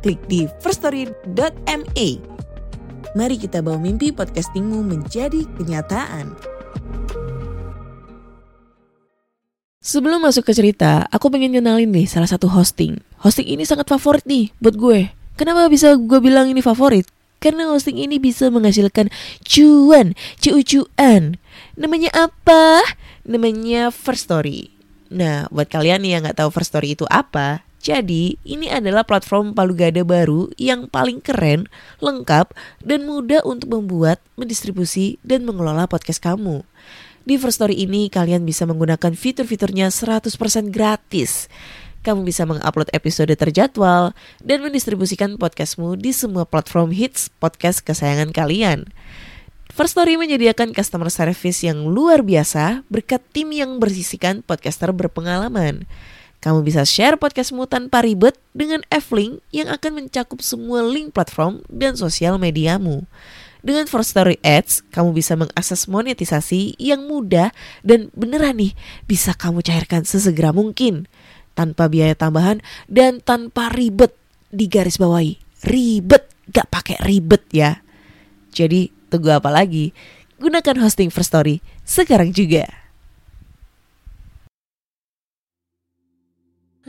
klik di firststory.me. Mari kita bawa mimpi podcastingmu menjadi kenyataan. Sebelum masuk ke cerita, aku pengen kenalin nih salah satu hosting. Hosting ini sangat favorit nih buat gue. Kenapa bisa gue bilang ini favorit? Karena hosting ini bisa menghasilkan cuan, cuan. Namanya apa? Namanya First Story. Nah, buat kalian yang nggak tahu First Story itu apa, jadi ini adalah platform palu gada baru yang paling keren, lengkap, dan mudah untuk membuat, mendistribusi, dan mengelola podcast kamu. Di First Story ini kalian bisa menggunakan fitur-fiturnya 100% gratis kamu bisa mengupload episode terjadwal dan mendistribusikan podcastmu di semua platform hits podcast kesayangan kalian. First Story menyediakan customer service yang luar biasa berkat tim yang bersisikan podcaster berpengalaman. Kamu bisa share podcastmu tanpa ribet dengan F-Link yang akan mencakup semua link platform dan sosial mediamu. Dengan First Story Ads, kamu bisa mengakses monetisasi yang mudah dan beneran nih bisa kamu cairkan sesegera mungkin tanpa biaya tambahan dan tanpa ribet di garis bawahi. Ribet, gak pakai ribet ya. Jadi tunggu apa lagi? Gunakan hosting First Story sekarang juga.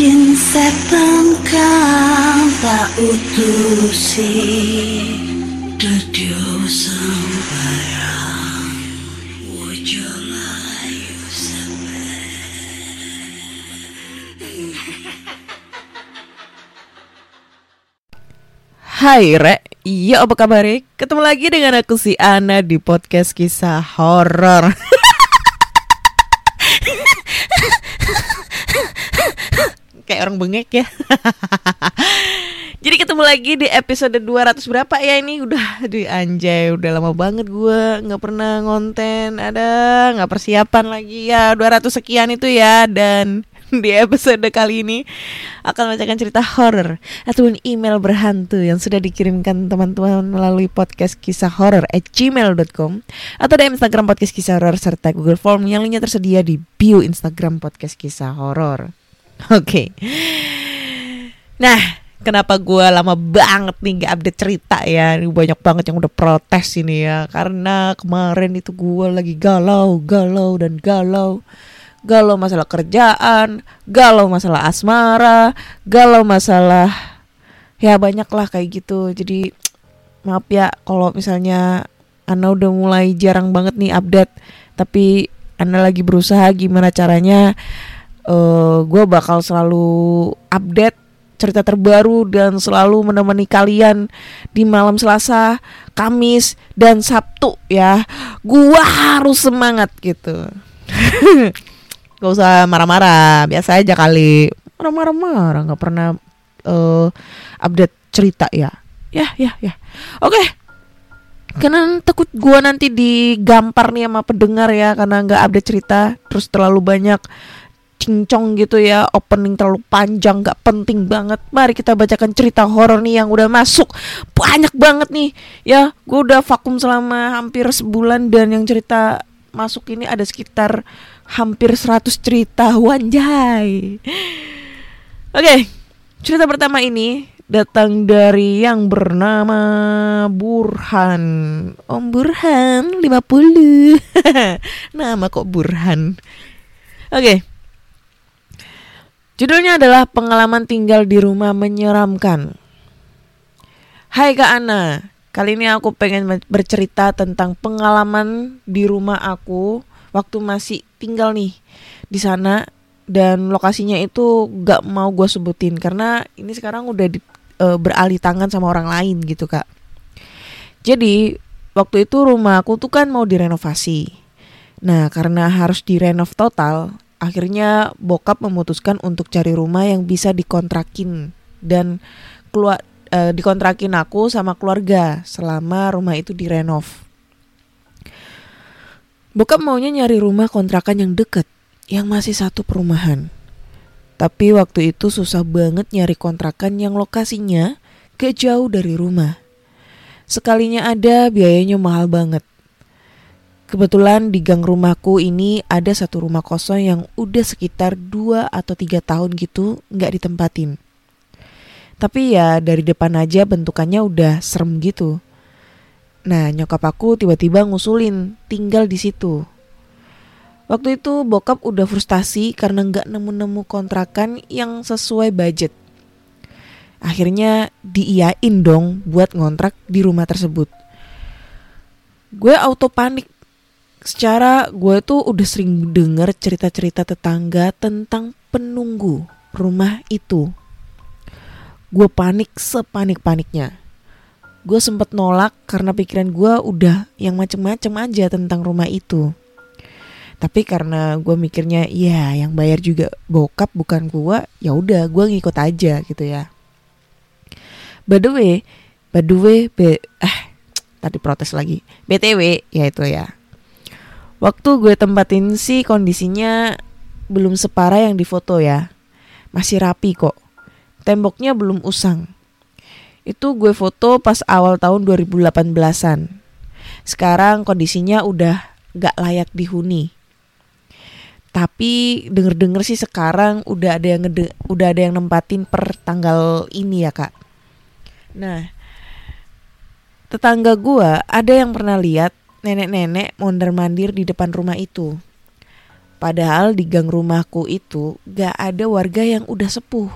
Jin setan kang tak utusi Dadyo sembarang Wojo layu Hai Re, iya apa kabar? Ketemu lagi dengan aku si Ana di podcast kisah horor. Kayak orang bengek ya. Jadi ketemu lagi di episode 200 berapa ya ini udah di anjay udah lama banget gue nggak pernah ngonten ada nggak persiapan lagi ya 200 sekian itu ya dan di episode kali ini akan membacakan cerita horor ataupun email berhantu yang sudah dikirimkan teman-teman melalui podcast kisah horor at gmail.com atau di Instagram podcast kisah horor serta Google Form yang lainnya tersedia di bio Instagram podcast kisah horor. Oke. Nah, kenapa gue lama banget nih gak update cerita ya? Ini Banyak banget yang udah protes ini ya. Karena kemarin itu gue lagi galau, galau dan galau. Galau masalah kerjaan, galau masalah asmara, galau masalah Ya banyak lah kayak gitu. Jadi maaf ya kalau misalnya Ana udah mulai jarang banget nih update. Tapi Ana lagi berusaha gimana caranya uh, Gue bakal selalu update cerita terbaru dan selalu menemani kalian di malam Selasa, Kamis dan Sabtu ya. Gua harus semangat gitu. Gak usah marah-marah, biasa aja kali. Marah-marah, nggak pernah uh, update cerita ya. Ya, ya, ya. Oke. Karena takut gua nanti digampar nih sama pendengar ya karena nggak update cerita terus terlalu banyak cincong gitu ya opening terlalu panjang gak penting banget. Mari kita bacakan cerita horor nih yang udah masuk. Banyak banget nih. Ya gue udah vakum selama hampir sebulan dan yang cerita masuk ini ada sekitar hampir 100 cerita. Wanjay oke cerita pertama ini datang dari yang bernama Burhan. Om Burhan 50 Nama kok Burhan? Oke Judulnya adalah pengalaman tinggal di rumah menyeramkan. Hai Kak Ana, kali ini aku pengen bercerita tentang pengalaman di rumah aku waktu masih tinggal nih di sana dan lokasinya itu gak mau gue sebutin karena ini sekarang udah di, e, beralih tangan sama orang lain gitu kak. Jadi waktu itu rumah aku tuh kan mau direnovasi. Nah karena harus direnov total, akhirnya bokap memutuskan untuk cari rumah yang bisa dikontrakin dan keluar uh, dikontrakin aku sama keluarga selama rumah itu direnov. Bokap maunya nyari rumah kontrakan yang deket, yang masih satu perumahan. Tapi waktu itu susah banget nyari kontrakan yang lokasinya gak jauh dari rumah. Sekalinya ada biayanya mahal banget. Kebetulan di gang rumahku ini ada satu rumah kosong yang udah sekitar 2 atau 3 tahun gitu nggak ditempatin. Tapi ya dari depan aja bentukannya udah serem gitu. Nah nyokap aku tiba-tiba ngusulin tinggal di situ. Waktu itu bokap udah frustasi karena nggak nemu-nemu kontrakan yang sesuai budget. Akhirnya diiyain dong buat ngontrak di rumah tersebut. Gue auto panik. Secara gue tuh udah sering denger cerita-cerita tetangga tentang penunggu rumah itu gue panik sepanik-paniknya. Gue sempet nolak karena pikiran gue udah yang macem-macem aja tentang rumah itu. Tapi karena gue mikirnya ya yang bayar juga bokap bukan gue, ya udah gue ngikut aja gitu ya. By the way, by the way, be, eh tadi protes lagi. BTW ya itu ya. Waktu gue tempatin sih kondisinya belum separah yang difoto ya. Masih rapi kok Temboknya belum usang. Itu gue foto pas awal tahun 2018-an. Sekarang kondisinya udah gak layak dihuni. Tapi denger-denger sih sekarang udah ada yang ngede, udah ada yang nempatin per tanggal ini ya kak. Nah, tetangga gue ada yang pernah lihat nenek-nenek mondar mandir di depan rumah itu. Padahal di gang rumahku itu gak ada warga yang udah sepuh.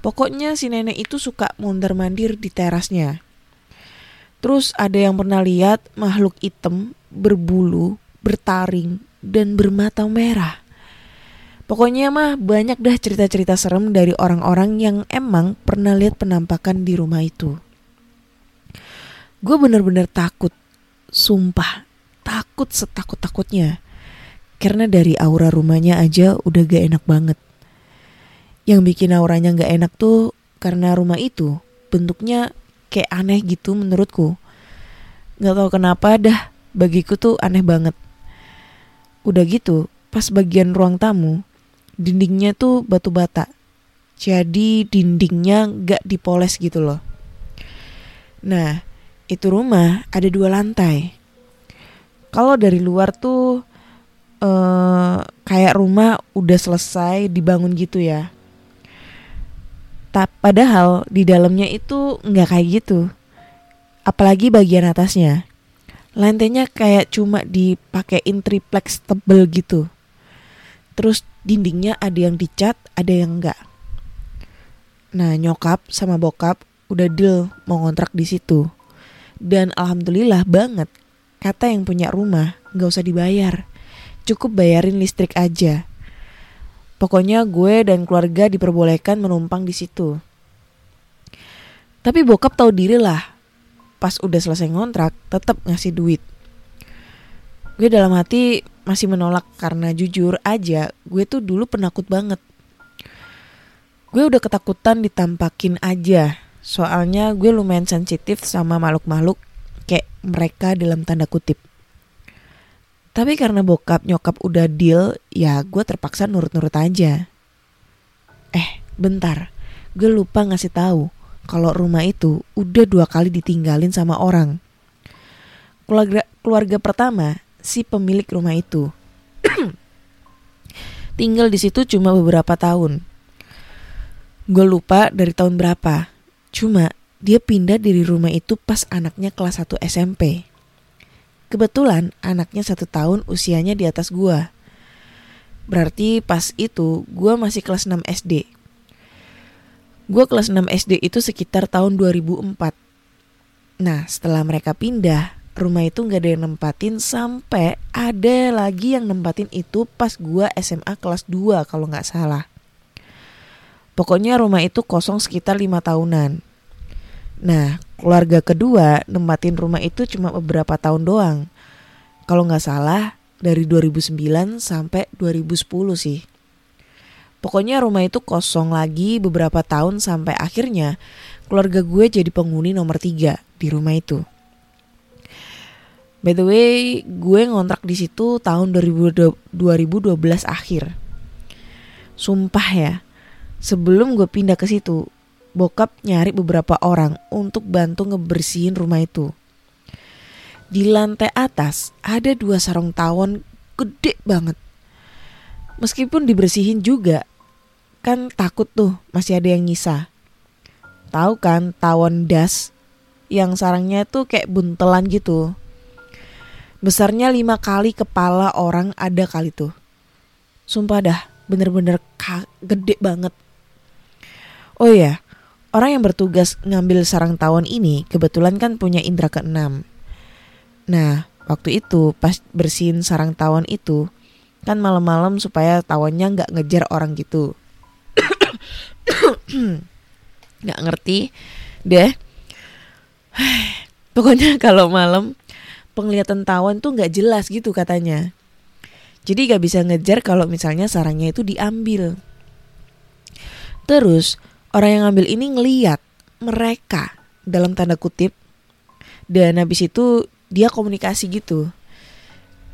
Pokoknya si nenek itu suka mondar mandir di terasnya. Terus ada yang pernah lihat makhluk hitam berbulu, bertaring, dan bermata merah. Pokoknya mah banyak dah cerita-cerita serem dari orang-orang yang emang pernah lihat penampakan di rumah itu. Gue bener-bener takut, sumpah, takut setakut-takutnya. Karena dari aura rumahnya aja udah gak enak banget. Yang bikin auranya nggak enak tuh karena rumah itu bentuknya kayak aneh gitu menurutku. Nggak tahu kenapa dah bagiku tuh aneh banget. Udah gitu, pas bagian ruang tamu, dindingnya tuh batu bata. Jadi dindingnya nggak dipoles gitu loh. Nah, itu rumah ada dua lantai. Kalau dari luar tuh uh, kayak rumah udah selesai dibangun gitu ya. Tak padahal di dalamnya itu nggak kayak gitu. Apalagi bagian atasnya. Lantainya kayak cuma dipakein triplex tebel gitu. Terus dindingnya ada yang dicat, ada yang enggak. Nah, nyokap sama bokap udah deal mau ngontrak di situ. Dan alhamdulillah banget, kata yang punya rumah nggak usah dibayar. Cukup bayarin listrik aja. Pokoknya gue dan keluarga diperbolehkan menumpang di situ. Tapi bokap tahu diri lah. Pas udah selesai ngontrak, tetap ngasih duit. Gue dalam hati masih menolak karena jujur aja gue tuh dulu penakut banget. Gue udah ketakutan ditampakin aja. Soalnya gue lumayan sensitif sama makhluk-makhluk kayak mereka dalam tanda kutip. Tapi karena bokap nyokap udah deal, ya gue terpaksa nurut-nurut aja. Eh, bentar. Gue lupa ngasih tahu kalau rumah itu udah dua kali ditinggalin sama orang. Keluarga, keluarga pertama si pemilik rumah itu. Tinggal di situ cuma beberapa tahun. Gue lupa dari tahun berapa. Cuma dia pindah dari rumah itu pas anaknya kelas 1 SMP. Kebetulan anaknya satu tahun usianya di atas gua. Berarti pas itu gua masih kelas 6 SD. Gua kelas 6 SD itu sekitar tahun 2004. Nah setelah mereka pindah rumah itu nggak ada yang nempatin sampai ada lagi yang nempatin itu pas gua SMA kelas 2 kalau nggak salah. Pokoknya rumah itu kosong sekitar lima tahunan. Nah, keluarga kedua nempatin rumah itu cuma beberapa tahun doang. Kalau nggak salah, dari 2009 sampai 2010 sih. Pokoknya rumah itu kosong lagi beberapa tahun sampai akhirnya keluarga gue jadi penghuni nomor tiga di rumah itu. By the way, gue ngontrak di situ tahun 2012 akhir. Sumpah ya, sebelum gue pindah ke situ, bokap nyari beberapa orang untuk bantu ngebersihin rumah itu. Di lantai atas ada dua sarung tawon gede banget. Meskipun dibersihin juga, kan takut tuh masih ada yang nyisa. Tahu kan tawon das yang sarangnya tuh kayak buntelan gitu. Besarnya lima kali kepala orang ada kali tuh. Sumpah dah, bener-bener gede banget. Oh iya, orang yang bertugas ngambil sarang tawon ini kebetulan kan punya indera keenam. Nah, waktu itu pas bersihin sarang tawon itu kan malam-malam supaya tawonnya nggak ngejar orang gitu. nggak ngerti deh. Pokoknya kalau malam penglihatan tawon tuh nggak jelas gitu katanya. Jadi gak bisa ngejar kalau misalnya sarangnya itu diambil. Terus orang yang ngambil ini ngeliat mereka dalam tanda kutip dan habis itu dia komunikasi gitu.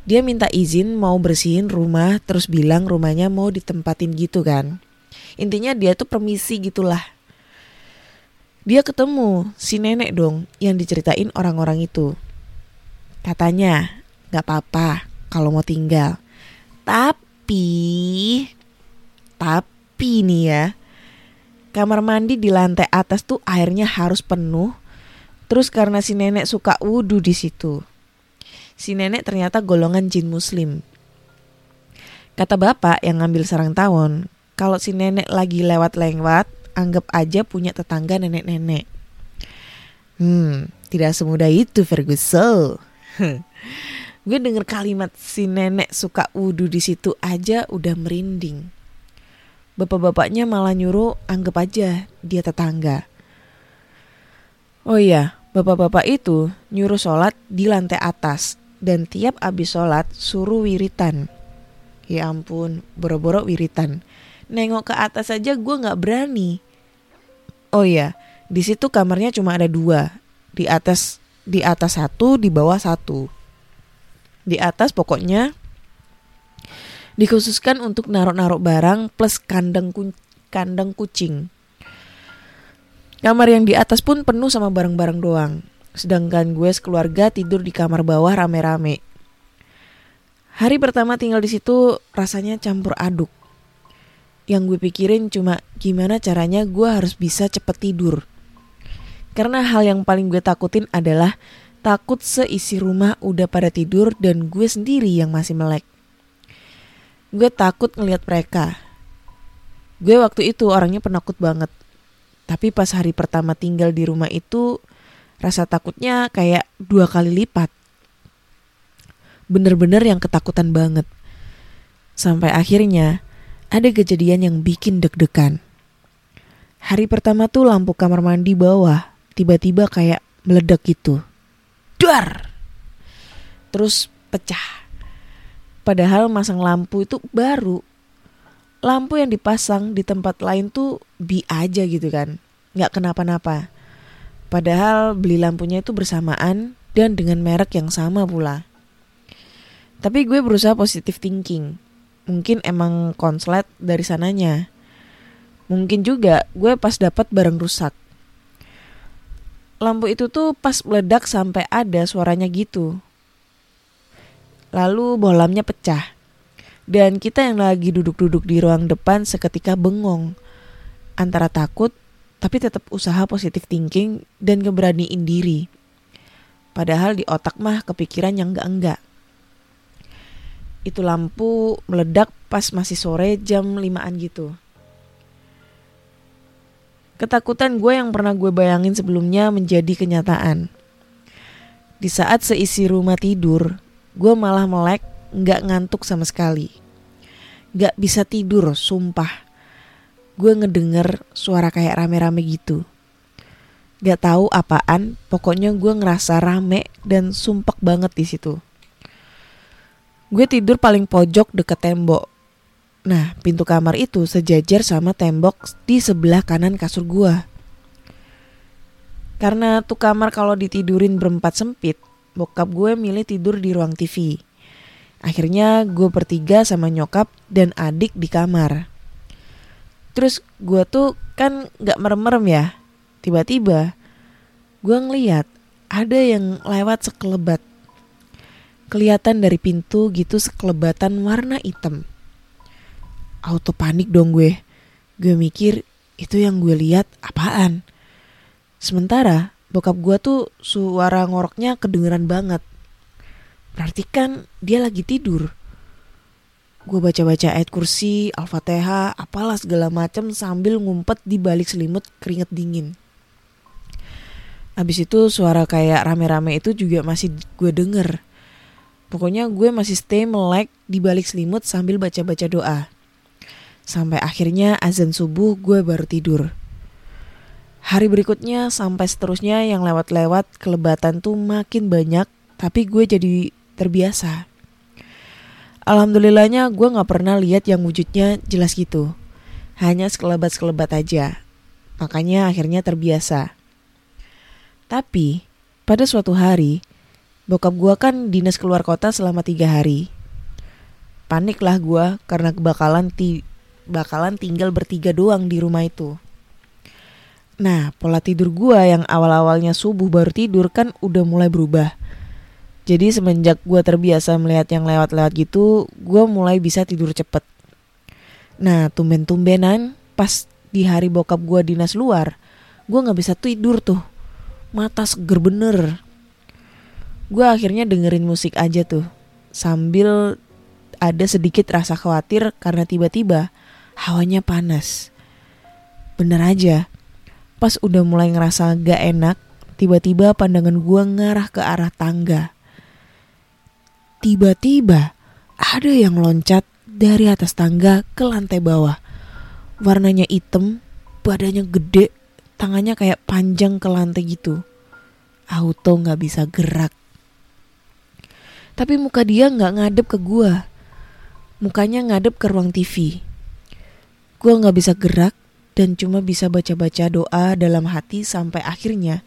Dia minta izin mau bersihin rumah terus bilang rumahnya mau ditempatin gitu kan. Intinya dia tuh permisi gitulah. Dia ketemu si nenek dong yang diceritain orang-orang itu. Katanya nggak apa-apa kalau mau tinggal. Tapi tapi nih ya kamar mandi di lantai atas tuh airnya harus penuh. Terus karena si nenek suka wudhu di situ. Si nenek ternyata golongan jin muslim. Kata bapak yang ngambil sarang tawon, kalau si nenek lagi lewat-lewat, anggap aja punya tetangga nenek-nenek. Hmm, tidak semudah itu Ferguson. Gue denger kalimat si nenek suka wudhu di situ aja udah merinding. Bapak-bapaknya malah nyuruh anggap aja dia tetangga. Oh iya, bapak-bapak itu nyuruh sholat di lantai atas dan tiap abis sholat suruh wiritan. Ya ampun, boro-boro wiritan. Nengok ke atas aja gue nggak berani. Oh iya, di situ kamarnya cuma ada dua. Di atas di atas satu, di bawah satu. Di atas pokoknya dikhususkan untuk naruh-naruh barang plus kandang ku kandang kucing. Kamar yang di atas pun penuh sama barang-barang doang. Sedangkan gue sekeluarga tidur di kamar bawah rame-rame. Hari pertama tinggal di situ rasanya campur aduk. Yang gue pikirin cuma gimana caranya gue harus bisa cepet tidur. Karena hal yang paling gue takutin adalah takut seisi rumah udah pada tidur dan gue sendiri yang masih melek gue takut ngelihat mereka. Gue waktu itu orangnya penakut banget. Tapi pas hari pertama tinggal di rumah itu rasa takutnya kayak dua kali lipat. Bener-bener yang ketakutan banget. Sampai akhirnya ada kejadian yang bikin deg-degan. Hari pertama tuh lampu kamar mandi bawah tiba-tiba kayak meledak gitu. Dar! Terus pecah Padahal masang lampu itu baru. Lampu yang dipasang di tempat lain tuh bi aja gitu kan. Nggak kenapa-napa. Padahal beli lampunya itu bersamaan dan dengan merek yang sama pula. Tapi gue berusaha positive thinking. Mungkin emang konslet dari sananya. Mungkin juga gue pas dapat barang rusak. Lampu itu tuh pas meledak sampai ada suaranya gitu lalu bolamnya pecah. Dan kita yang lagi duduk-duduk di ruang depan seketika bengong. Antara takut, tapi tetap usaha positif thinking dan ngeberaniin diri. Padahal di otak mah kepikiran yang enggak-enggak. Itu lampu meledak pas masih sore jam 5an gitu. Ketakutan gue yang pernah gue bayangin sebelumnya menjadi kenyataan. Di saat seisi rumah tidur, gue malah melek nggak ngantuk sama sekali. Gak bisa tidur, sumpah. Gue ngedenger suara kayak rame-rame gitu. Gak tahu apaan, pokoknya gue ngerasa rame dan sumpek banget di situ. Gue tidur paling pojok deket tembok. Nah, pintu kamar itu sejajar sama tembok di sebelah kanan kasur gue. Karena tuh kamar kalau ditidurin berempat sempit, bokap gue milih tidur di ruang TV. Akhirnya gue bertiga sama nyokap dan adik di kamar. Terus gue tuh kan gak merem-merem ya. Tiba-tiba gue ngeliat ada yang lewat sekelebat. Kelihatan dari pintu gitu sekelebatan warna hitam. Auto panik dong gue. Gue mikir itu yang gue lihat apaan. Sementara bokap gue tuh suara ngoroknya kedengeran banget. Berarti kan dia lagi tidur. Gue baca-baca ayat kursi, al-fatihah, apalah segala macam sambil ngumpet di balik selimut keringet dingin. Habis itu suara kayak rame-rame itu juga masih gue denger. Pokoknya gue masih stay melek di balik selimut sambil baca-baca doa. Sampai akhirnya azan subuh gue baru tidur. Hari berikutnya sampai seterusnya yang lewat-lewat kelebatan tuh makin banyak, tapi gue jadi terbiasa. Alhamdulillahnya gue gak pernah lihat yang wujudnya jelas gitu. Hanya sekelebat-sekelebat aja. Makanya akhirnya terbiasa. Tapi pada suatu hari, bokap gue kan dinas keluar kota selama tiga hari. Paniklah gue karena bakalan, ti bakalan tinggal bertiga doang di rumah itu. Nah, pola tidur gua yang awal-awalnya subuh baru tidur kan udah mulai berubah. Jadi semenjak gua terbiasa melihat yang lewat-lewat gitu, gua mulai bisa tidur cepet. Nah, tumben-tumbenan pas di hari bokap gua dinas luar, gua nggak bisa tidur tuh. Mata seger bener. Gua akhirnya dengerin musik aja tuh, sambil ada sedikit rasa khawatir karena tiba-tiba hawanya panas. Bener aja, Pas udah mulai ngerasa gak enak, tiba-tiba pandangan gue ngarah ke arah tangga. Tiba-tiba ada yang loncat dari atas tangga ke lantai bawah. Warnanya hitam, badannya gede, tangannya kayak panjang ke lantai gitu. Auto gak bisa gerak. Tapi muka dia gak ngadep ke gue. Mukanya ngadep ke ruang TV. Gue gak bisa gerak, dan cuma bisa baca-baca doa dalam hati sampai akhirnya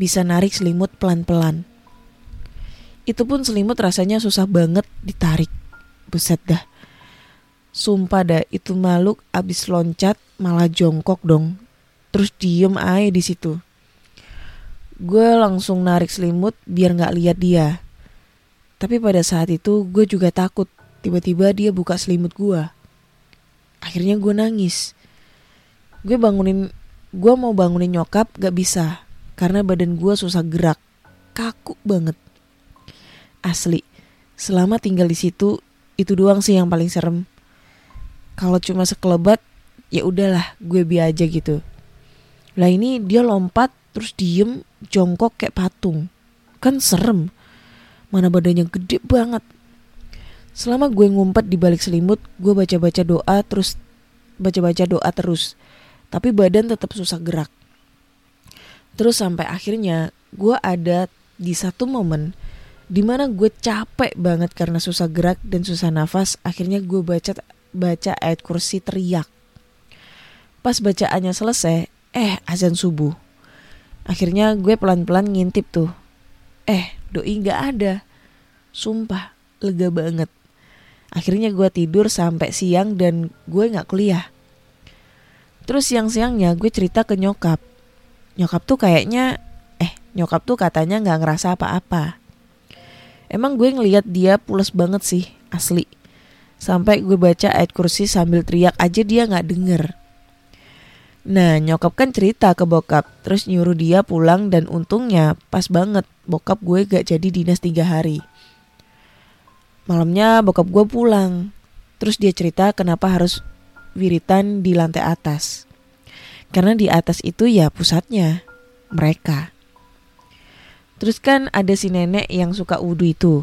bisa narik selimut pelan-pelan. Itu pun selimut rasanya susah banget ditarik. Buset dah. Sumpah dah itu makhluk abis loncat malah jongkok dong. Terus diem aja di situ. Gue langsung narik selimut biar nggak lihat dia. Tapi pada saat itu gue juga takut. Tiba-tiba dia buka selimut gue. Akhirnya gue nangis gue bangunin gue mau bangunin nyokap gak bisa. Karena badan gue susah gerak. Kaku banget. Asli selama tinggal di situ itu doang sih yang paling serem. Kalau cuma sekelebat ya udahlah gue bi aja gitu. Lah ini dia lompat terus diem jongkok kayak patung. Kan serem. Mana badannya gede banget. Selama gue ngumpet di balik selimut gue baca baca doa terus baca baca doa terus tapi badan tetap susah gerak. Terus sampai akhirnya gue ada di satu momen di mana gue capek banget karena susah gerak dan susah nafas. Akhirnya gue baca baca ayat kursi teriak. Pas bacaannya selesai, eh azan subuh. Akhirnya gue pelan-pelan ngintip tuh. Eh, doi gak ada. Sumpah, lega banget. Akhirnya gue tidur sampai siang dan gue gak kuliah. Terus siang-siangnya gue cerita ke nyokap. Nyokap tuh kayaknya, eh nyokap tuh katanya gak ngerasa apa-apa. Emang gue ngeliat dia pules banget sih, asli. Sampai gue baca ayat kursi sambil teriak aja dia gak denger. Nah nyokap kan cerita ke bokap Terus nyuruh dia pulang dan untungnya pas banget Bokap gue gak jadi dinas tiga hari Malamnya bokap gue pulang Terus dia cerita kenapa harus wiritan di lantai atas. Karena di atas itu ya pusatnya mereka. Terus kan ada si nenek yang suka wudhu itu.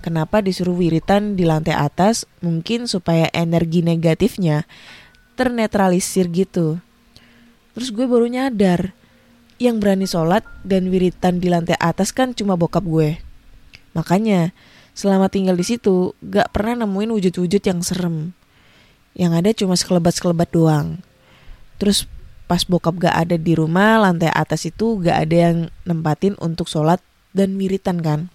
Kenapa disuruh wiritan di lantai atas? Mungkin supaya energi negatifnya ternetralisir gitu. Terus gue baru nyadar, yang berani sholat dan wiritan di lantai atas kan cuma bokap gue. Makanya selama tinggal di situ gak pernah nemuin wujud-wujud yang serem. Yang ada cuma sekelebat-sekelebat doang. Terus pas bokap gak ada di rumah, lantai atas itu gak ada yang nempatin untuk sholat dan wiritan kan.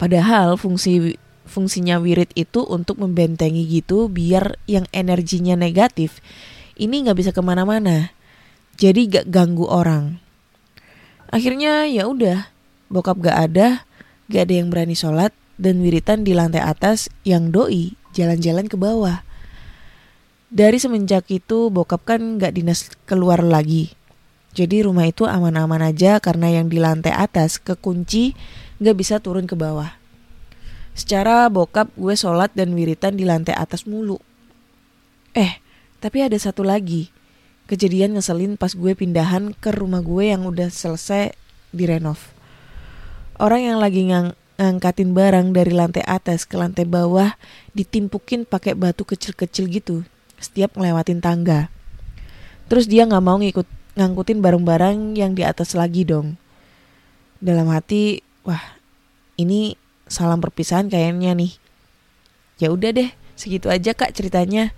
Padahal fungsi fungsinya wirid itu untuk membentengi gitu biar yang energinya negatif ini nggak bisa ke mana-mana. Jadi gak ganggu orang. Akhirnya ya udah, bokap gak ada, gak ada yang berani sholat dan wiritan di lantai atas yang doi jalan-jalan ke bawah. Dari semenjak itu bokap kan gak dinas keluar lagi. Jadi rumah itu aman-aman aja karena yang di lantai atas kekunci gak bisa turun ke bawah. Secara bokap gue sholat dan wiritan di lantai atas mulu. Eh, tapi ada satu lagi. Kejadian ngeselin pas gue pindahan ke rumah gue yang udah selesai direnov. Orang yang lagi ngang ngangkatin barang dari lantai atas ke lantai bawah ditimpukin pakai batu kecil-kecil gitu setiap ngelewatin tangga. Terus dia nggak mau ngikut ngangkutin barang-barang yang di atas lagi dong. Dalam hati, wah ini salam perpisahan kayaknya nih. Ya udah deh, segitu aja kak ceritanya.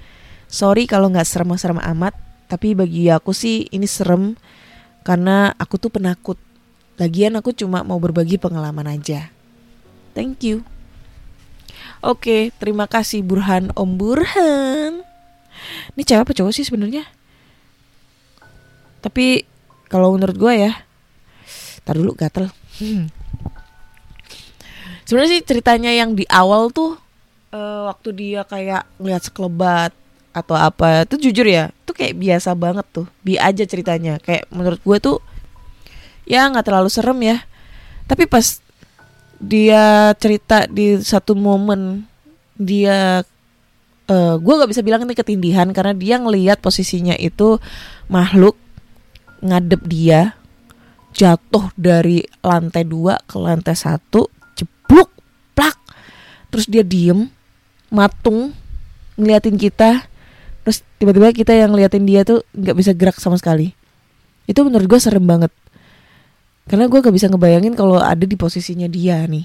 Sorry kalau nggak serem-serem amat, tapi bagi aku sih ini serem karena aku tuh penakut. Lagian aku cuma mau berbagi pengalaman aja. Thank you. Oke, terima kasih Burhan Om Burhan. Ini cewek apa cowok sih sebenarnya? Tapi kalau menurut gue ya, tar dulu gatel. Hmm. Sebenarnya sih ceritanya yang di awal tuh uh, waktu dia kayak ngeliat sekelebat atau apa itu jujur ya itu kayak biasa banget tuh bi aja ceritanya kayak menurut gue tuh ya nggak terlalu serem ya tapi pas dia cerita di satu momen dia uh, gue nggak bisa bilang ini ketindihan karena dia ngelihat posisinya itu makhluk ngadep dia jatuh dari lantai dua ke lantai satu jeblok plak. Terus dia diem matung ngeliatin kita. Terus tiba-tiba kita yang ngeliatin dia tuh nggak bisa gerak sama sekali. Itu menurut gue serem banget. Karena gue gak bisa ngebayangin kalau ada di posisinya dia nih.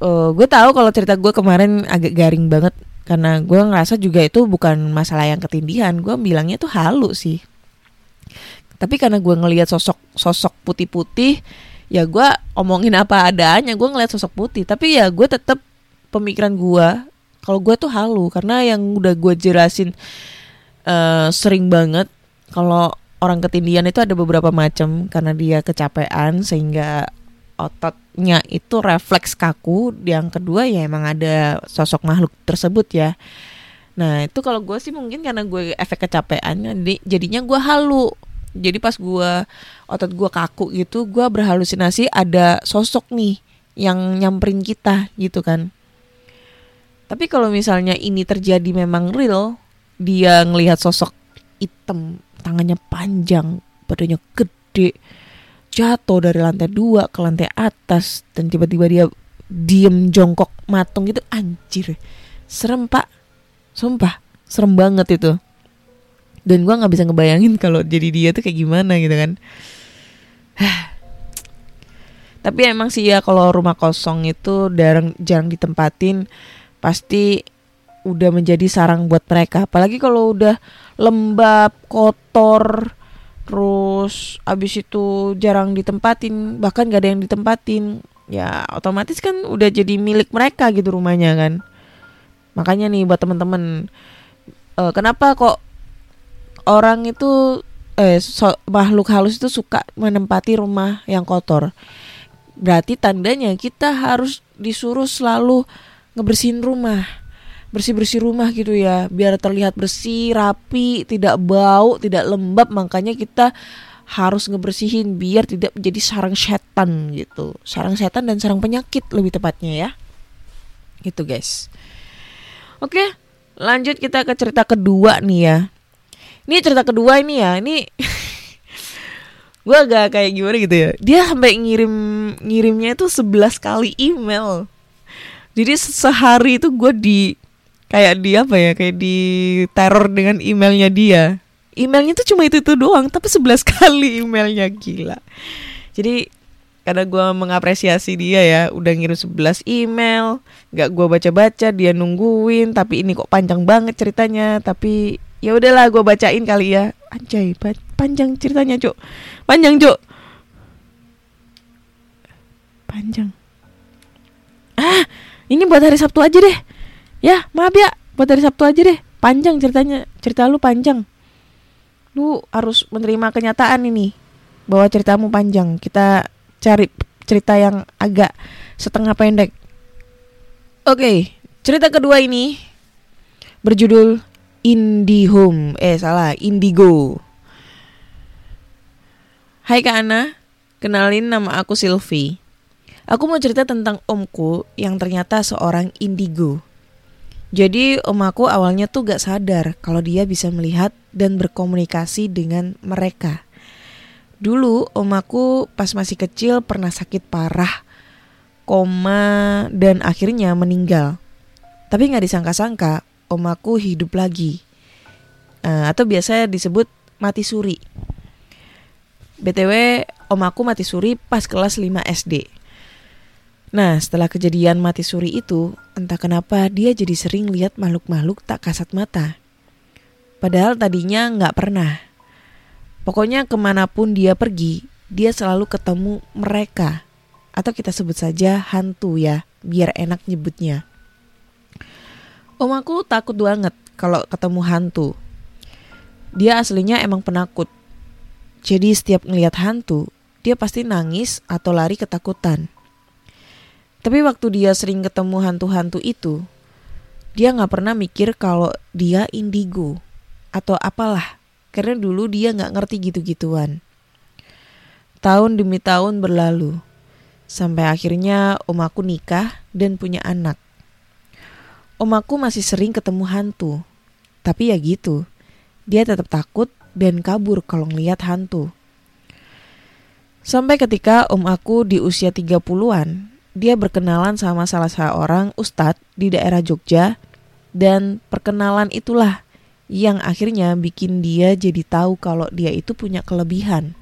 Uh, gue tahu kalau cerita gue kemarin agak garing banget karena gue ngerasa juga itu bukan masalah yang ketindihan gue bilangnya tuh halu sih. Tapi karena gue ngelihat sosok sosok putih-putih ya gue omongin apa adanya gue ngeliat sosok putih. Tapi ya gue tetap pemikiran gue kalau gue tuh halu. Karena yang udah gue jelasin uh, sering banget kalau orang ketindian itu ada beberapa macam. Karena dia kecapean sehingga ototnya itu refleks kaku. Yang kedua ya emang ada sosok makhluk tersebut ya. Nah itu kalau gue sih mungkin karena gue efek kecapean jadi jadinya gue halu. Jadi pas gue otot gue kaku gitu, gue berhalusinasi ada sosok nih yang nyamperin kita gitu kan. Tapi kalau misalnya ini terjadi memang real, dia ngelihat sosok hitam, tangannya panjang, badannya gede, jatuh dari lantai dua ke lantai atas dan tiba-tiba dia diem jongkok matung gitu. Anjir. Serem pak. Sumpah serem banget itu. Dan gue nggak bisa ngebayangin kalau jadi dia tuh kayak gimana gitu kan. Tapi emang sih ya kalau rumah kosong itu jarang jarang ditempatin pasti udah menjadi sarang buat mereka. Apalagi kalau udah lembab kotor terus abis itu jarang ditempatin bahkan gak ada yang ditempatin. Ya otomatis kan udah jadi milik mereka gitu rumahnya kan. Makanya nih buat temen-temen uh, kenapa kok orang itu eh so, makhluk halus itu suka menempati rumah yang kotor? Berarti tandanya kita harus disuruh selalu ngebersihin rumah bersih-bersih rumah gitu ya. Biar terlihat bersih rapi tidak bau tidak lembab. Makanya kita harus ngebersihin biar tidak menjadi sarang setan gitu. Sarang setan dan sarang penyakit lebih tepatnya ya. Gitu guys. Oke lanjut kita ke cerita kedua nih ya. Ini cerita kedua ini ya. Ini gue agak kayak gimana gitu ya. Dia sampai ngirim ngirimnya itu 11 kali email. Jadi sehari itu gue di kayak di apa ya? Kayak di teror dengan emailnya dia. Emailnya tuh cuma itu itu doang tapi 11 kali emailnya gila. Jadi karena gue mengapresiasi dia ya udah ngirim 11 email nggak gue baca-baca dia nungguin tapi ini kok panjang banget ceritanya tapi ya udahlah gue bacain kali ya. Anjay pa- panjang ceritanya cuk. Panjang cuk. Panjang. Ah ini buat hari Sabtu aja deh ya maaf ya buat hari Sabtu aja deh. Panjang ceritanya. Cerita lu panjang. Lu harus menerima kenyataan ini. Bahwa ceritamu panjang. Kita cari cerita yang agak setengah pendek. Oke cerita kedua ini berjudul IndiHome. Eh salah. Indigo. Hai Kak Ana. Kenalin nama aku Silvi Aku mau cerita tentang omku yang ternyata seorang indigo. Jadi om aku awalnya tuh gak sadar kalau dia bisa melihat dan berkomunikasi dengan mereka. Dulu om aku pas masih kecil pernah sakit parah, koma dan akhirnya meninggal. Tapi nggak disangka-sangka om aku hidup lagi. Eh, atau biasa disebut mati suri. BTW om aku mati suri pas kelas 5 SD. Nah, setelah kejadian mati suri itu, entah kenapa dia jadi sering lihat makhluk-makhluk tak kasat mata. Padahal tadinya nggak pernah. Pokoknya ke mana pun dia pergi, dia selalu ketemu mereka. Atau kita sebut saja hantu ya, biar enak nyebutnya. Om aku takut banget kalau ketemu hantu. Dia aslinya emang penakut. Jadi setiap ngelihat hantu, dia pasti nangis atau lari ketakutan. Tapi waktu dia sering ketemu hantu-hantu itu, dia nggak pernah mikir kalau dia indigo atau apalah, karena dulu dia nggak ngerti gitu-gituan. Tahun demi tahun berlalu, sampai akhirnya om aku nikah dan punya anak. Om aku masih sering ketemu hantu, tapi ya gitu, dia tetap takut dan kabur kalau ngeliat hantu. Sampai ketika om aku di usia 30-an, dia berkenalan sama salah seorang ustadz di daerah Jogja dan perkenalan itulah yang akhirnya bikin dia jadi tahu kalau dia itu punya kelebihan.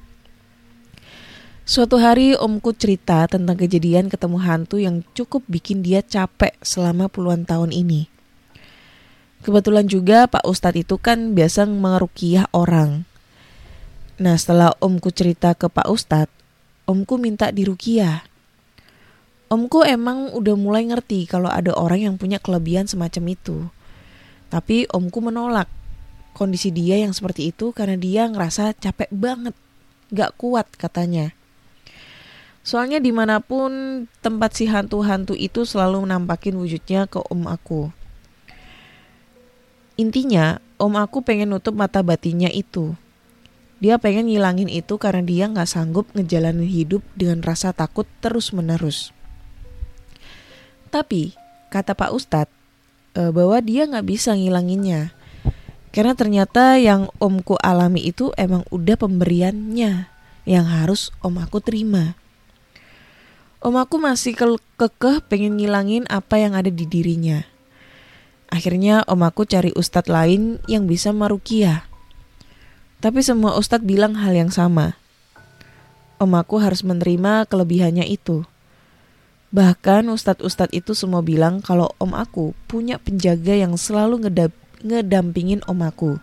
Suatu hari omku cerita tentang kejadian ketemu hantu yang cukup bikin dia capek selama puluhan tahun ini. Kebetulan juga Pak Ustadz itu kan biasa mengerukiah orang. Nah setelah omku cerita ke Pak Ustadz, omku minta dirukiah. Omku emang udah mulai ngerti kalau ada orang yang punya kelebihan semacam itu. Tapi omku menolak kondisi dia yang seperti itu karena dia ngerasa capek banget, gak kuat katanya. Soalnya di mana pun tempat si hantu-hantu itu selalu menampakin wujudnya ke om aku. Intinya, om aku pengen nutup mata batinnya itu. Dia pengen ngilangin itu karena dia gak sanggup ngejalanin hidup dengan rasa takut terus-menerus. Tapi kata Pak Ustadz e, bahwa dia nggak bisa ngilanginnya karena ternyata yang omku alami itu emang udah pemberiannya yang harus om aku terima. Om aku masih ke kekeh pengen ngilangin apa yang ada di dirinya. Akhirnya om aku cari ustadz lain yang bisa marukia. Tapi semua ustadz bilang hal yang sama. Om aku harus menerima kelebihannya itu. Bahkan ustadz-ustadz itu semua bilang kalau om aku punya penjaga yang selalu ngedampingin om aku.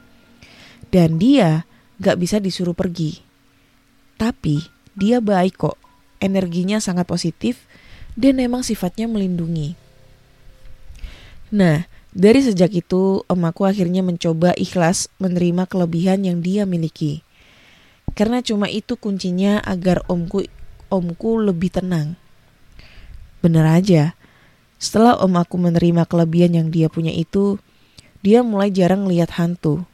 Dan dia gak bisa disuruh pergi. Tapi dia baik kok, energinya sangat positif dan emang sifatnya melindungi. Nah, dari sejak itu om aku akhirnya mencoba ikhlas menerima kelebihan yang dia miliki. Karena cuma itu kuncinya agar omku omku lebih tenang. Bener aja. Setelah om aku menerima kelebihan yang dia punya itu, dia mulai jarang lihat hantu.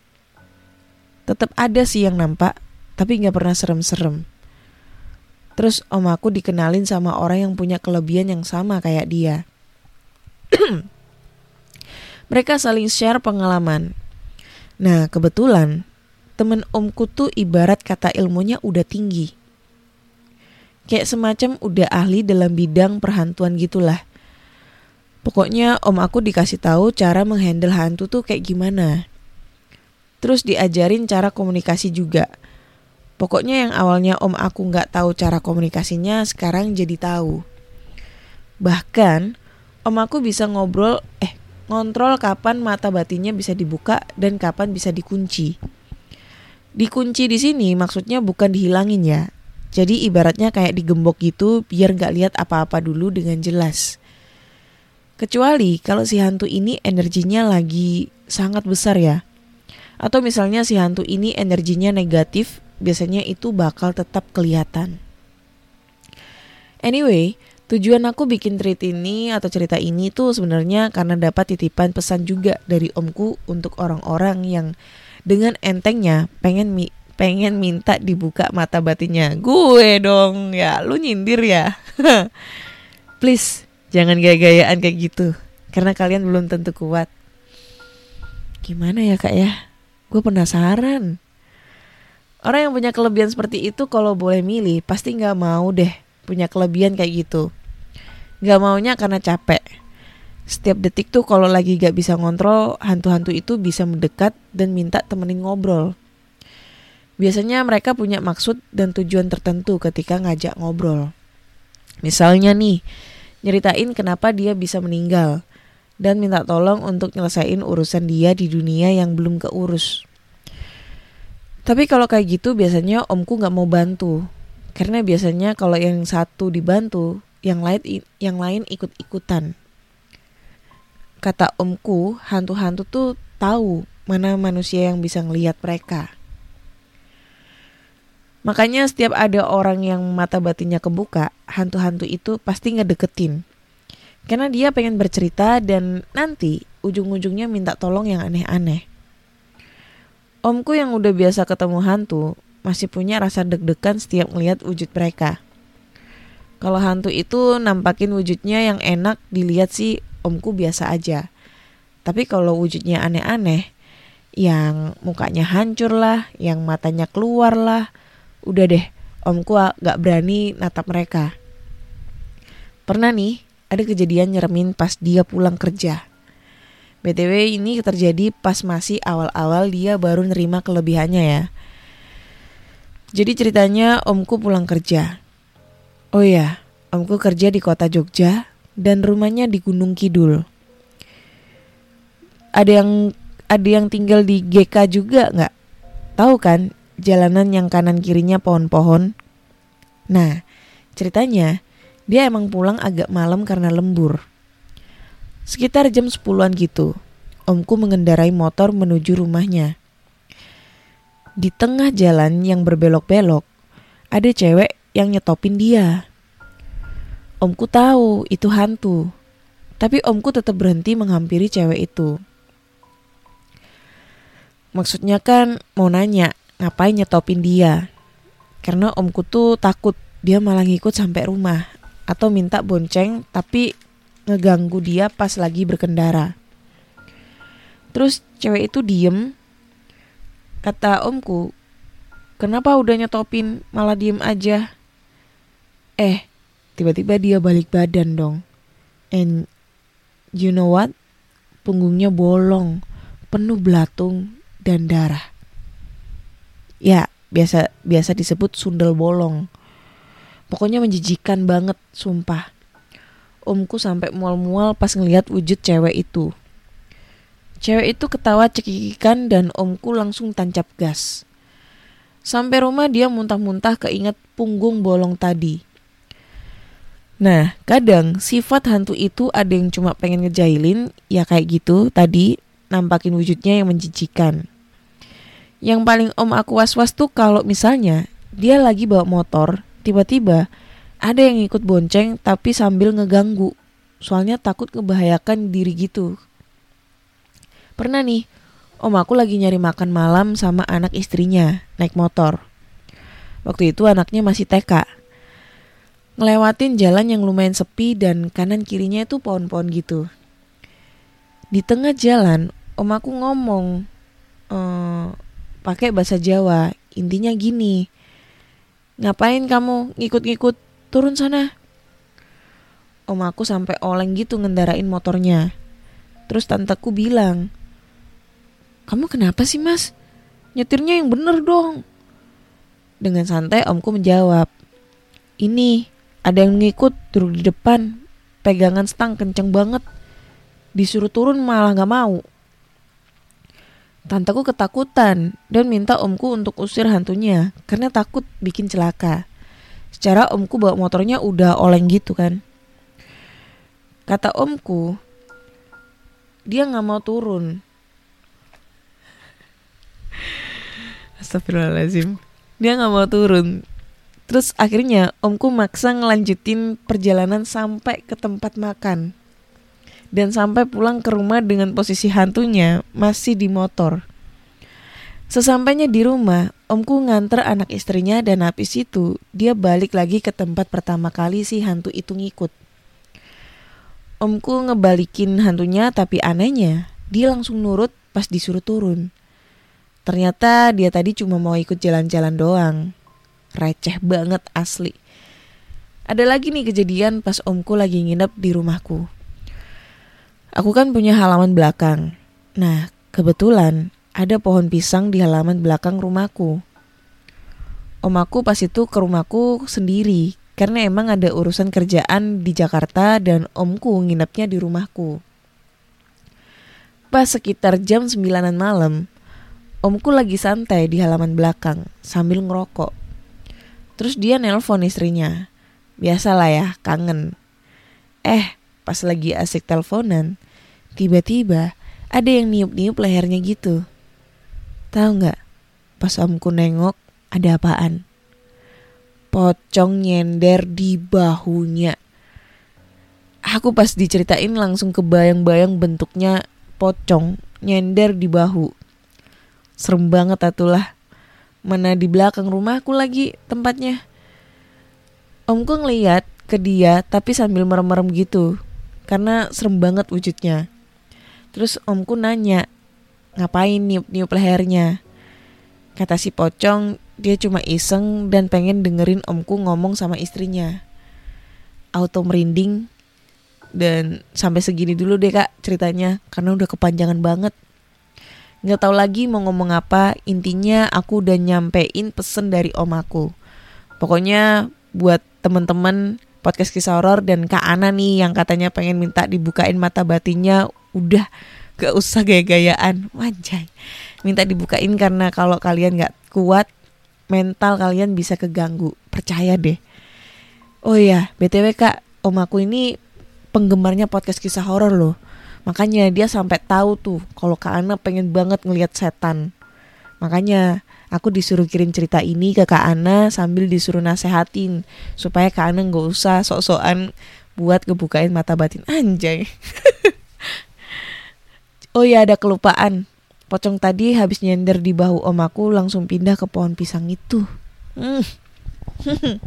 Tetap ada sih yang nampak, tapi nggak pernah serem-serem. Terus om aku dikenalin sama orang yang punya kelebihan yang sama kayak dia. Mereka saling share pengalaman. Nah, kebetulan temen omku tuh ibarat kata ilmunya udah tinggi. Kayak semacam udah ahli dalam bidang perhantuan gitulah. Pokoknya om aku dikasih tahu cara menghandle hantu tuh kayak gimana. Terus diajarin cara komunikasi juga. Pokoknya yang awalnya om aku nggak tahu cara komunikasinya sekarang jadi tahu. Bahkan om aku bisa ngobrol eh ngontrol kapan mata batinnya bisa dibuka dan kapan bisa dikunci. Dikunci di sini maksudnya bukan dihilangin ya. Jadi ibaratnya kayak digembok gitu biar nggak lihat apa-apa dulu dengan jelas. Kecuali kalau si hantu ini energinya lagi sangat besar ya. Atau misalnya si hantu ini energinya negatif, biasanya itu bakal tetap kelihatan. Anyway, tujuan aku bikin treat ini atau cerita ini tuh sebenarnya karena dapat titipan pesan juga dari omku untuk orang-orang yang dengan entengnya pengen pengen minta dibuka mata batinnya. Gue dong, ya lu nyindir ya. Please, jangan gaya-gayaan kayak gitu. Karena kalian belum tentu kuat. Gimana ya kak ya? Gue penasaran. Orang yang punya kelebihan seperti itu kalau boleh milih pasti nggak mau deh punya kelebihan kayak gitu. Nggak maunya karena capek. Setiap detik tuh kalau lagi gak bisa ngontrol, hantu-hantu itu bisa mendekat dan minta temenin ngobrol. Biasanya mereka punya maksud dan tujuan tertentu ketika ngajak ngobrol. Misalnya nih, nyeritain kenapa dia bisa meninggal dan minta tolong untuk nyelesain urusan dia di dunia yang belum keurus. Tapi kalau kayak gitu biasanya omku nggak mau bantu. Karena biasanya kalau yang satu dibantu, yang lain yang lain ikut-ikutan. Kata omku, hantu-hantu tuh tahu mana manusia yang bisa ngelihat mereka. Makanya setiap ada orang yang mata batinnya kebuka, hantu-hantu itu pasti ngedeketin. Karena dia pengen bercerita dan nanti ujung-ujungnya minta tolong yang aneh-aneh. Omku yang udah biasa ketemu hantu masih punya rasa deg-degan setiap ngeliat wujud mereka. Kalau hantu itu nampakin wujudnya yang enak dilihat sih omku biasa aja. Tapi kalau wujudnya aneh-aneh, yang mukanya hancur lah, yang matanya keluar lah, udah deh, omku gak berani natap mereka. Pernah nih, ada kejadian nyeremin pas dia pulang kerja. BTW ini terjadi pas masih awal-awal dia baru nerima kelebihannya ya. Jadi ceritanya omku pulang kerja. Oh iya, omku kerja di kota Jogja dan rumahnya di Gunung Kidul. Ada yang ada yang tinggal di GK juga nggak? Tahu kan jalanan yang kanan kirinya pohon-pohon. Nah, ceritanya dia emang pulang agak malam karena lembur. Sekitar jam 10-an gitu, omku mengendarai motor menuju rumahnya. Di tengah jalan yang berbelok-belok, ada cewek yang nyetopin dia. Omku tahu itu hantu, tapi omku tetap berhenti menghampiri cewek itu. Maksudnya kan mau nanya, ngapain nyetopin dia? Karena omku tuh takut dia malah ngikut sampai rumah atau minta bonceng tapi ngeganggu dia pas lagi berkendara. Terus cewek itu diem. Kata omku, kenapa udah nyetopin malah diem aja? Eh, tiba-tiba dia balik badan dong. And you know what? Punggungnya bolong, penuh belatung dan darah. Ya, biasa biasa disebut sundel bolong. Pokoknya menjijikan banget, sumpah. Omku sampai mual-mual pas ngeliat wujud cewek itu. Cewek itu ketawa cekikikan dan omku langsung tancap gas. Sampai rumah dia muntah-muntah keinget punggung bolong tadi. Nah, kadang sifat hantu itu ada yang cuma pengen ngejailin, ya kayak gitu tadi, nampakin wujudnya yang menjijikan. Yang paling om aku was-was tuh kalau misalnya dia lagi bawa motor, tiba-tiba ada yang ikut bonceng tapi sambil ngeganggu. Soalnya takut ngebahayakan diri gitu. Pernah nih, om aku lagi nyari makan malam sama anak istrinya naik motor. Waktu itu anaknya masih TK. Ngelewatin jalan yang lumayan sepi dan kanan kirinya itu pohon-pohon gitu. Di tengah jalan, om aku ngomong, ehm, pakai bahasa Jawa. Intinya gini. Ngapain kamu ngikut-ngikut turun sana? Om aku sampai oleng gitu ngendarain motornya. Terus tanteku bilang, "Kamu kenapa sih, Mas? Nyetirnya yang bener dong." Dengan santai omku menjawab, "Ini ada yang ngikut duduk di depan, pegangan stang kenceng banget. Disuruh turun malah gak mau." Tanteku ketakutan dan minta omku untuk usir hantunya karena takut bikin celaka. Secara omku bawa motornya udah oleng gitu kan. Kata omku, dia nggak mau turun. Astagfirullahaladzim. Dia nggak mau turun. Terus akhirnya omku maksa ngelanjutin perjalanan sampai ke tempat makan. Dan sampai pulang ke rumah dengan posisi hantunya masih di motor. Sesampainya di rumah, omku nganter anak istrinya dan habis itu dia balik lagi ke tempat pertama kali si hantu itu ngikut. Omku ngebalikin hantunya tapi anehnya dia langsung nurut pas disuruh turun. Ternyata dia tadi cuma mau ikut jalan-jalan doang. Receh banget asli. Ada lagi nih kejadian pas omku lagi nginep di rumahku. Aku kan punya halaman belakang. Nah, kebetulan ada pohon pisang di halaman belakang rumahku. Om aku pas itu ke rumahku sendiri karena emang ada urusan kerjaan di Jakarta dan omku nginepnya di rumahku. Pas sekitar jam 9 malam, omku lagi santai di halaman belakang sambil ngerokok. Terus dia nelpon istrinya. Biasalah ya, kangen. Eh, pas lagi asik teleponan, tiba-tiba ada yang niup-niup lehernya gitu. Tahu nggak? Pas omku nengok, ada apaan? Pocong nyender di bahunya. Aku pas diceritain langsung kebayang-bayang bentuknya pocong nyender di bahu. Serem banget atulah. Mana di belakang rumahku lagi tempatnya. Omku ngeliat ke dia tapi sambil merem-merem gitu. Karena serem banget wujudnya. Terus omku nanya, ngapain niup-niup lehernya? Kata si pocong, dia cuma iseng dan pengen dengerin omku ngomong sama istrinya. Auto merinding dan sampai segini dulu deh kak ceritanya karena udah kepanjangan banget. Nggak tahu lagi mau ngomong apa, intinya aku udah nyampein pesen dari om aku. Pokoknya buat temen-temen podcast kisah horor dan Kak Ana nih yang katanya pengen minta dibukain mata batinnya udah gak usah gaya-gayaan. Wajay minta dibukain karena kalau kalian gak kuat mental kalian bisa keganggu. Percaya deh. Oh ya btw kak. Om aku ini penggemarnya podcast kisah horor loh. Makanya dia sampai tahu tuh kalau kak Ana pengen banget ngelihat setan. Makanya aku disuruh kirim cerita ini ke kak Ana sambil disuruh nasehatin supaya kak Ana nggak usah sok-sokan buat ngebukain mata batin. Anjay oh ya ada kelupaan Pocong tadi habis nyender di bahu om aku langsung pindah ke pohon pisang itu. Hmm.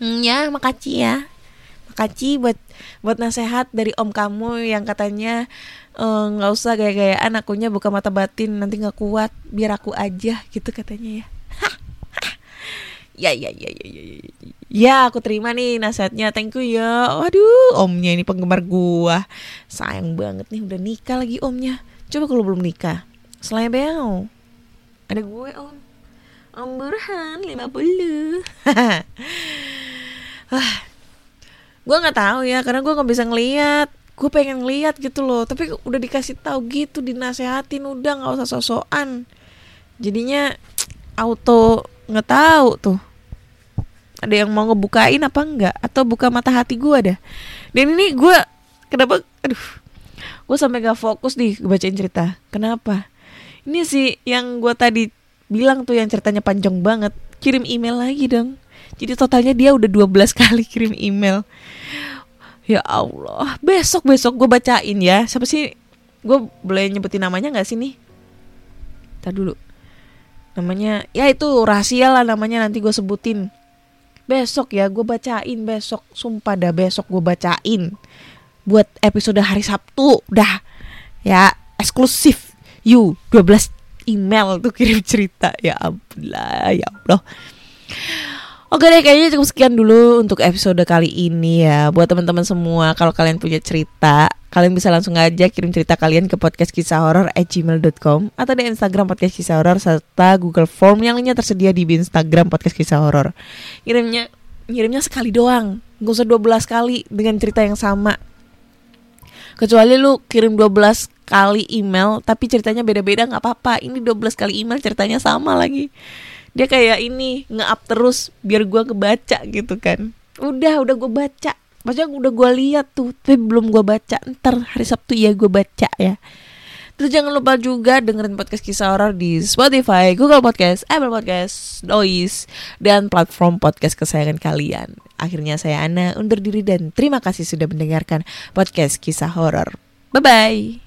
hmm ya, makasih ya. Makasih buat buat nasehat dari om kamu yang katanya nggak uh, usah gaya-gayaan akunya buka mata batin nanti nggak kuat biar aku aja gitu katanya ya. Ya ya ya ya ya ya. Ya. Aku terima nih nasihatnya. Thank you ya. Waduh omnya ini penggemar gua. Sayang banget nih udah nikah lagi omnya. Coba kalau belum nikah Selain Beo Ada gue om. Om Burhan 50 Wah Gue gak tahu ya Karena gue gak bisa ngeliat. Gue pengen ngeliat gitu loh Tapi udah dikasih tahu gitu Dinasehatin udah gak usah sosokan. Jadinya Auto nggak tahu tuh. Ada yang mau ngebukain apa enggak atau buka mata hati gue dah. Dan ini gue kenapa aduh. Gue sampai gak fokus nih bacain cerita. Kenapa? Ini sih yang gue tadi bilang tuh yang ceritanya panjang banget. Kirim email lagi dong. Jadi totalnya dia udah 12 kali kirim email. Ya Allah. Besok besok gue bacain ya. Siapa sih? Gue boleh nyebutin namanya nggak sih nih? Tar dulu namanya ya itu rahasia lah namanya nanti gue sebutin. Besok ya gue bacain besok. Sumpah dah besok gue bacain buat episode hari Sabtu dah. Ya eksklusif. You 12 email tuh kirim cerita. Ya ampun lah ya Allah. Oke deh kayaknya cukup sekian dulu untuk episode kali ini ya. Buat teman-teman semua kalau kalian punya cerita Kalian bisa langsung aja kirim cerita kalian ke podcast kisah horor at gmail.com Atau di Instagram podcast kisah horor serta Google Form yang lainnya tersedia di Instagram podcast kisah horor Kirimnya ngirimnya sekali doang. Gak usah 12 kali dengan cerita yang sama. Kecuali lu kirim 12 kali email tapi ceritanya beda-beda nggak apa-apa. Ini 12 kali email ceritanya sama lagi. Dia kayak ini nge-up terus biar gua kebaca gitu kan. Udah udah gue baca maksudnya udah gue lihat tuh tapi belum gue baca ntar hari sabtu ya gue baca ya terus jangan lupa juga dengerin podcast kisah horor di Spotify, Google Podcast, Apple Podcast, Noise, dan platform podcast kesayangan kalian. Akhirnya saya Ana undur diri dan terima kasih sudah mendengarkan podcast kisah horor. Bye bye.